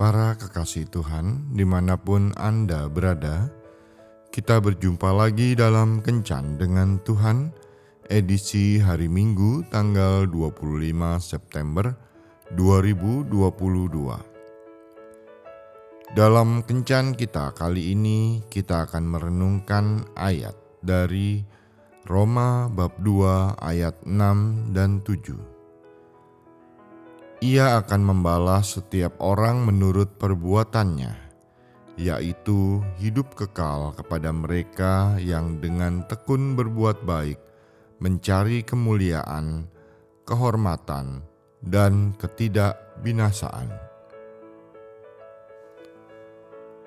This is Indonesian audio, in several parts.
Para kekasih Tuhan, di mana pun Anda berada, kita berjumpa lagi dalam Kencan dengan Tuhan, edisi hari Minggu tanggal 25 September 2022. Dalam Kencan kita kali ini, kita akan merenungkan ayat dari Roma bab 2 ayat 6 dan 7 ia akan membalas setiap orang menurut perbuatannya, yaitu hidup kekal kepada mereka yang dengan tekun berbuat baik, mencari kemuliaan, kehormatan, dan ketidakbinasaan.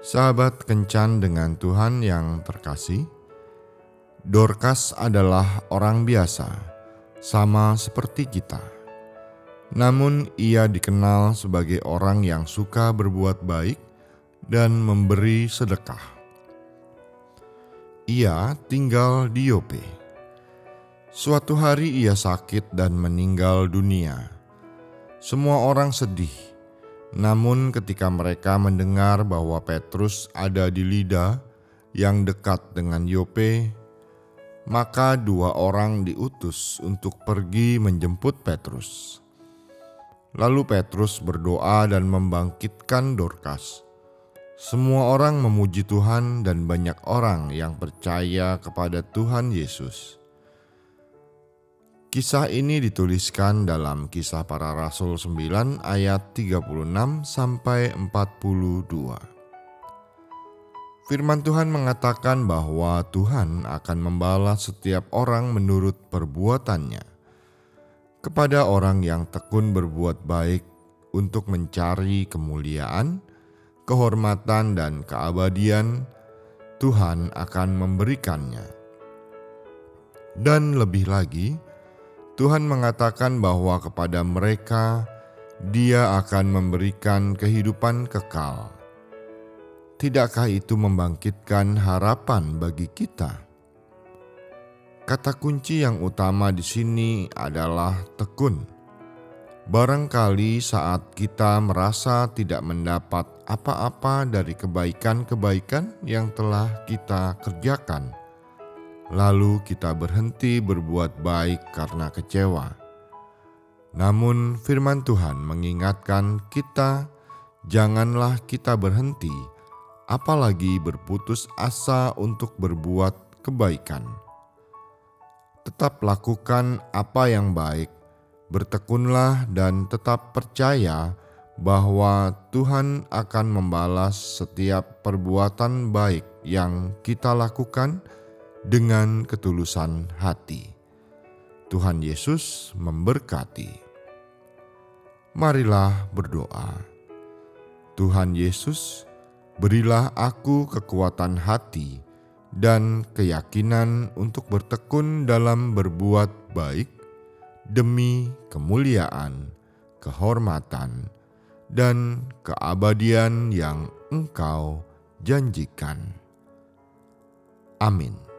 Sahabat kencan dengan Tuhan yang terkasih, Dorcas adalah orang biasa, sama seperti kita namun, ia dikenal sebagai orang yang suka berbuat baik dan memberi sedekah. Ia tinggal di Yope. Suatu hari ia sakit dan meninggal dunia. Semua orang sedih, namun ketika mereka mendengar bahwa Petrus ada di Lida yang dekat dengan Yope, maka dua orang diutus untuk pergi menjemput Petrus. Lalu Petrus berdoa dan membangkitkan Dorcas. Semua orang memuji Tuhan dan banyak orang yang percaya kepada Tuhan Yesus. Kisah ini dituliskan dalam Kisah Para Rasul 9 ayat 36 sampai 42. Firman Tuhan mengatakan bahwa Tuhan akan membalas setiap orang menurut perbuatannya kepada orang yang tekun berbuat baik untuk mencari kemuliaan, kehormatan, dan keabadian, Tuhan akan memberikannya. Dan lebih lagi, Tuhan mengatakan bahwa kepada mereka Dia akan memberikan kehidupan kekal. Tidakkah itu membangkitkan harapan bagi kita? Kata kunci yang utama di sini adalah tekun. Barangkali saat kita merasa tidak mendapat apa-apa dari kebaikan-kebaikan yang telah kita kerjakan, lalu kita berhenti berbuat baik karena kecewa. Namun, firman Tuhan mengingatkan kita, janganlah kita berhenti, apalagi berputus asa untuk berbuat kebaikan tetap lakukan apa yang baik, bertekunlah dan tetap percaya bahwa Tuhan akan membalas setiap perbuatan baik yang kita lakukan dengan ketulusan hati. Tuhan Yesus memberkati. Marilah berdoa. Tuhan Yesus, berilah aku kekuatan hati dan keyakinan untuk bertekun dalam berbuat baik demi kemuliaan, kehormatan, dan keabadian yang Engkau janjikan. Amin.